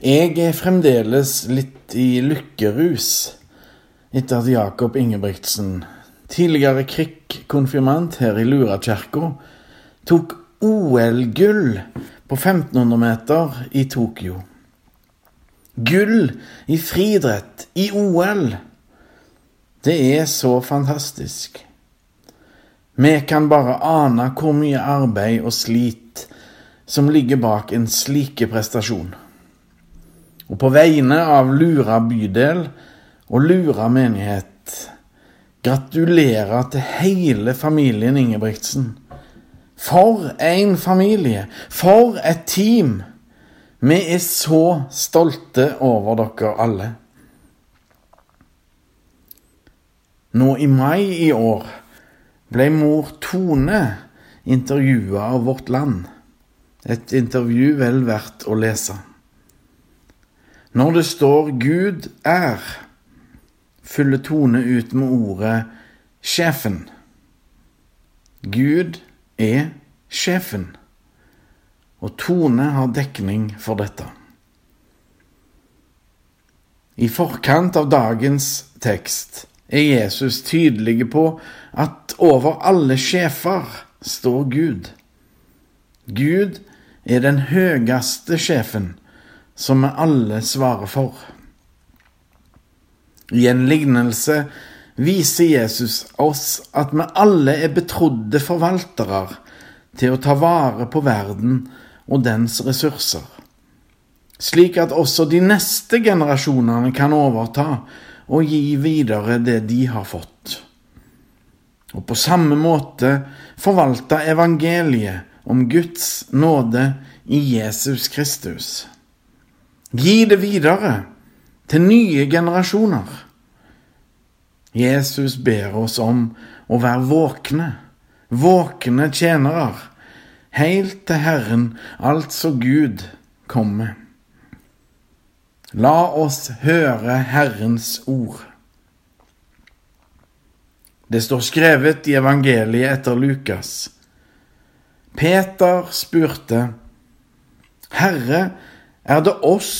Jeg er fremdeles litt i lykkerus etter at Jakob Ingebrigtsen, tidligere krikk-konfirmant her i Lurakirka, tok OL-gull på 1500 meter i Tokyo. Gull i friidrett i OL. Det er så fantastisk. Vi kan bare ane hvor mye arbeid og slit som ligger bak en slike prestasjon. Og på vegne av Lura bydel og Lura menighet gratulerer til hele familien Ingebrigtsen. For en familie! For et team! Vi er så stolte over dere alle. Nå i mai i år ble mor Tone intervjua av Vårt Land. Et intervju vel verdt å lese. Når det står 'Gud er', fyller Tone ut med ordet 'sjefen'. Gud er sjefen, og Tone har dekning for dette. I forkant av dagens tekst er Jesus tydelig på at over alle sjefer står Gud. Gud er den høyeste sjefen som vi alle svarer for. I en lignelse viser Jesus oss at vi alle er betrodde forvaltere til å ta vare på verden og dens ressurser, slik at også de neste generasjonene kan overta og gi videre det de har fått. Og på samme måte forvalte evangeliet om Guds nåde i Jesus Kristus. Gi det videre til nye generasjoner. Jesus ber oss om å være våkne, våkne tjenere, helt til Herren, altså Gud, kommer. La oss høre Herrens ord. Det står skrevet i evangeliet etter Lukas. Peter spurte, Herre, er det oss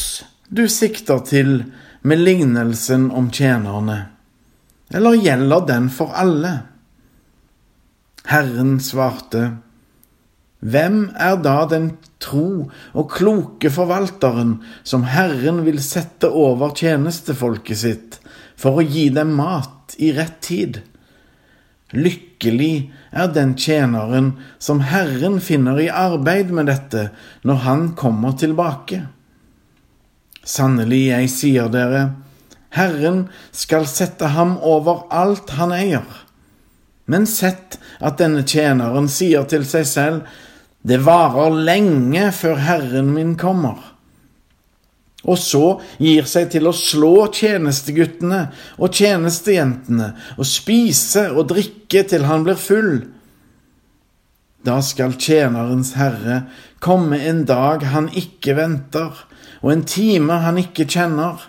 du sikter til med lignelsen om tjenerne, eller gjelder den for alle? Herren svarte, Hvem er da den tro og kloke forvalteren som Herren vil sette over tjenestefolket sitt for å gi dem mat i rett tid? Lykkelig er den tjeneren som Herren finner i arbeid med dette når han kommer tilbake. Sannelig, jeg sier dere, Herren skal sette ham over alt han eier. Men sett at denne tjeneren sier til seg selv, det varer lenge før Herren min kommer. Og så gir seg til å slå tjenesteguttene og tjenestejentene og spise og drikke til han blir full. Da skal tjenerens herre komme en dag han ikke venter, og en time han ikke kjenner,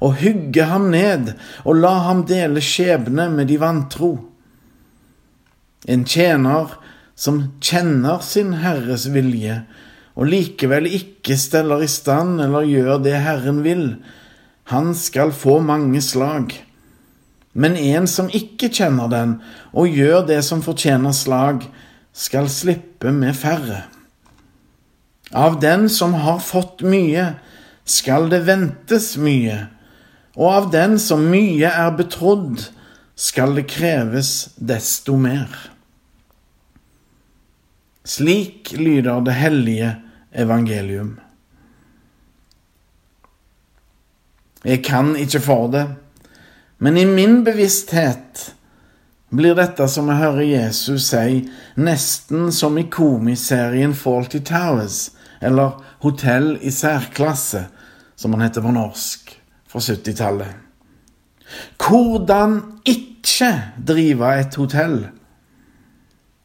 og hugge ham ned og la ham dele skjebne med de vantro. En tjener som kjenner sin herres vilje, og likevel ikke steller i stand eller gjør det Herren vil, han skal få mange slag. Men en som ikke kjenner den, og gjør det som fortjener slag, skal slippe med færre. Av den som har fått mye, skal det ventes mye, og av den som mye er betrodd, skal det kreves desto mer. Slik lyder det hellige evangelium. Jeg kan ikke for det, men i min bevissthet blir dette som jeg hører Jesus si, nesten som i komiserien Faulty Towers, eller Hotell i særklasse, som han heter på norsk, fra 70-tallet. Hvordan ikke drive et hotell?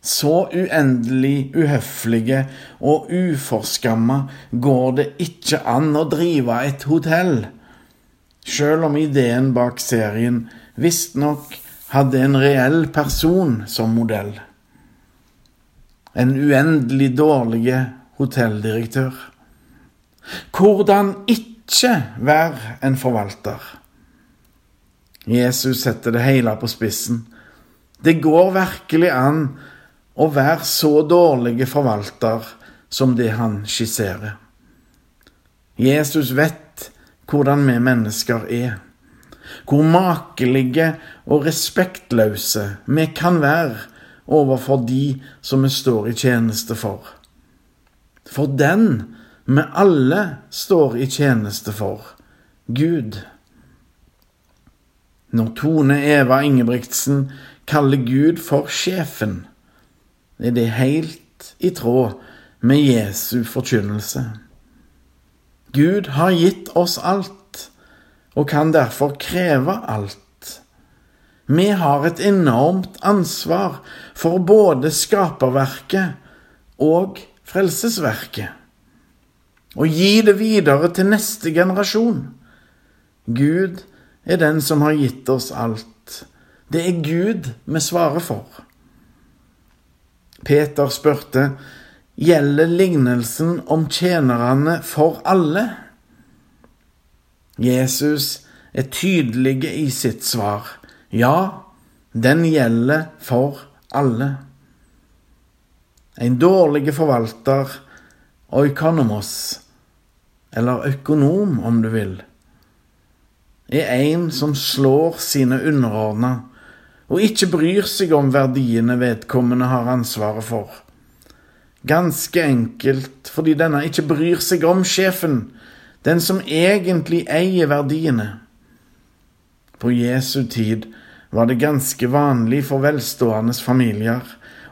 Så uendelig uhøflige og uforskamma går det ikke an å drive et hotell, sjøl om ideen bak serien visstnok hadde en reell person som modell. En uendelig dårlig hotelldirektør. Hvordan ikke være en forvalter. Jesus setter det hele på spissen. Det går virkelig an å være så dårlige forvalter som det han skisserer. Jesus vet hvordan vi mennesker er. Hvor makelige og respektløse vi kan være overfor de som vi står i tjeneste for. For den vi alle står i tjeneste for, Gud. Når Tone Eva Ingebrigtsen kaller Gud for sjefen, er det helt i tråd med Jesu forkynnelse. Gud har gitt oss alt, og kan derfor kreve alt. Vi har et enormt ansvar for både skaperverket og frelsesverket, og gi det videre til neste generasjon. Gud er den som har gitt oss alt. Det er Gud vi svarer for. Peter spurte, gjelder lignelsen om tjenerne for alle? Jesus er tydelig i sitt svar. Ja, den gjelder for alle. En dårlig forvalter, oikonomos, eller økonom om du vil, er en som slår sine underordna og ikke bryr seg om verdiene vedkommende har ansvaret for. Ganske enkelt fordi denne ikke bryr seg om sjefen, den som egentlig eier verdiene. På Jesu tid var det ganske vanlig for velstående familier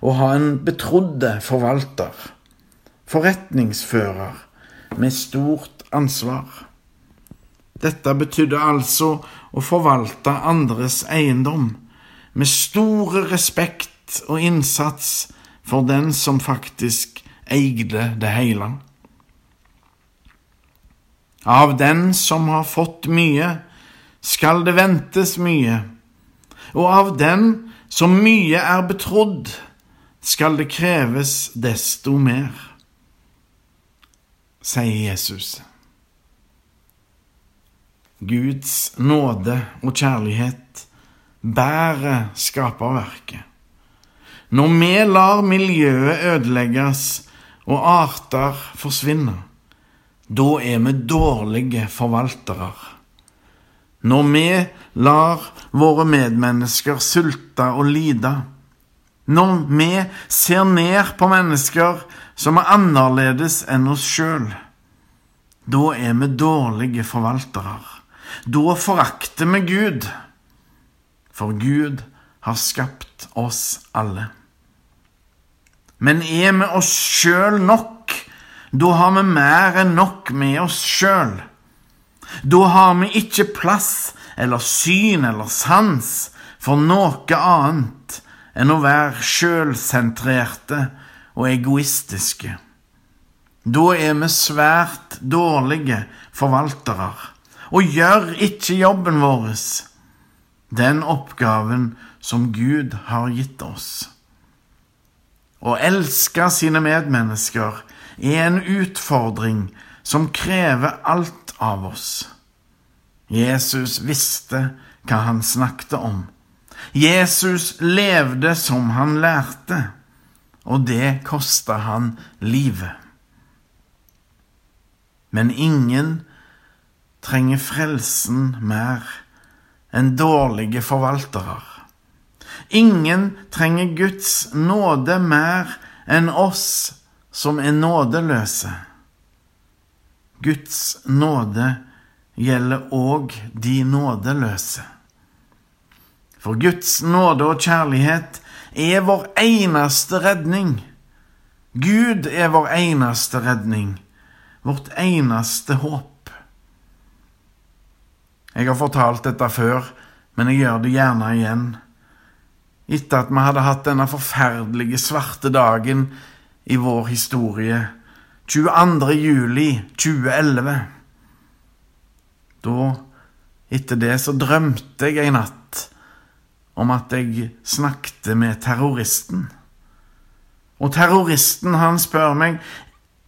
å ha en betrodde forvalter, forretningsfører, med stort ansvar. Dette betydde altså å forvalte andres eiendom med store respekt og innsats for den som faktisk eide det hele. Av den som har fått mye, skal det ventes mye, og av den som mye er betrodd, skal det kreves desto mer, sier Jesus. Guds nåde og kjærlighet bærer skaperverket. Når vi lar miljøet ødelegges og arter forsvinne, da er vi dårlige forvaltere. Når vi lar våre medmennesker sulte og lide, når vi ser ned på mennesker som er annerledes enn oss sjøl, da er vi dårlige forvaltere. Da forakter vi Gud, for Gud har skapt oss alle. Men er vi oss sjøl nok, da har vi mer enn nok med oss sjøl. Da har vi ikke plass eller syn eller sans for noe annet enn å være sjølsentrerte og egoistiske. Da er vi svært dårlige forvaltere og gjør ikke jobben vår, den oppgaven som Gud har gitt oss. Å elske sine medmennesker er en utfordring som krever alt av oss. Jesus visste hva han snakket om. Jesus levde som han lærte, og det kosta han livet. Men ingen trenger frelsen mer enn dårlige forvaltere. Ingen trenger Guds nåde mer enn oss som er nådeløse. Guds nåde gjelder òg de nådeløse. For Guds nåde og kjærlighet er vår eneste redning. Gud er vår eneste redning, vårt eneste håp. Jeg har fortalt dette før, men jeg gjør det gjerne igjen etter at vi hadde hatt denne forferdelige svarte dagen i vår historie, 22. juli 2011. Da, etter det, så drømte jeg en natt om at jeg snakket med terroristen. Og terroristen, han spør meg,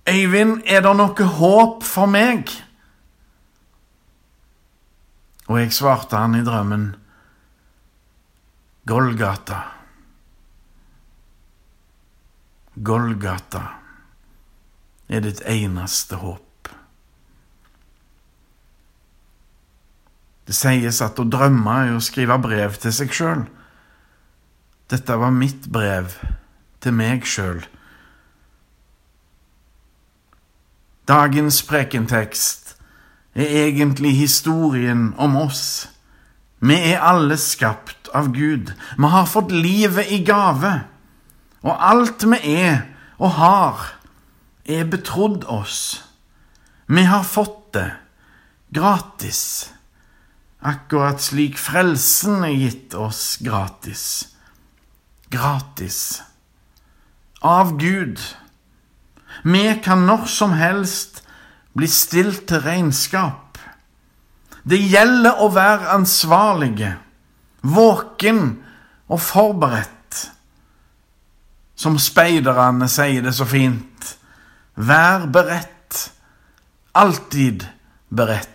Øyvind, er det noe håp for meg? Og jeg svarte han i drømmen, Golgata. Golgata er ditt eneste håp. Det sies at å drømme er å skrive brev til seg sjøl. Dette var mitt brev til meg sjøl. Dagens prekentekst er egentlig historien om oss. Vi er alle skapt av Gud. Vi har fått livet i gave. Og alt vi er og har, er betrodd oss. Vi har fått det gratis, akkurat slik frelsen er gitt oss gratis. Gratis. Av Gud. Vi kan når som helst bli stilt til regnskap. Det gjelder å være ansvarlige, våken og forberedt. Som speiderne sier det så fint, vær beredt, alltid beredt.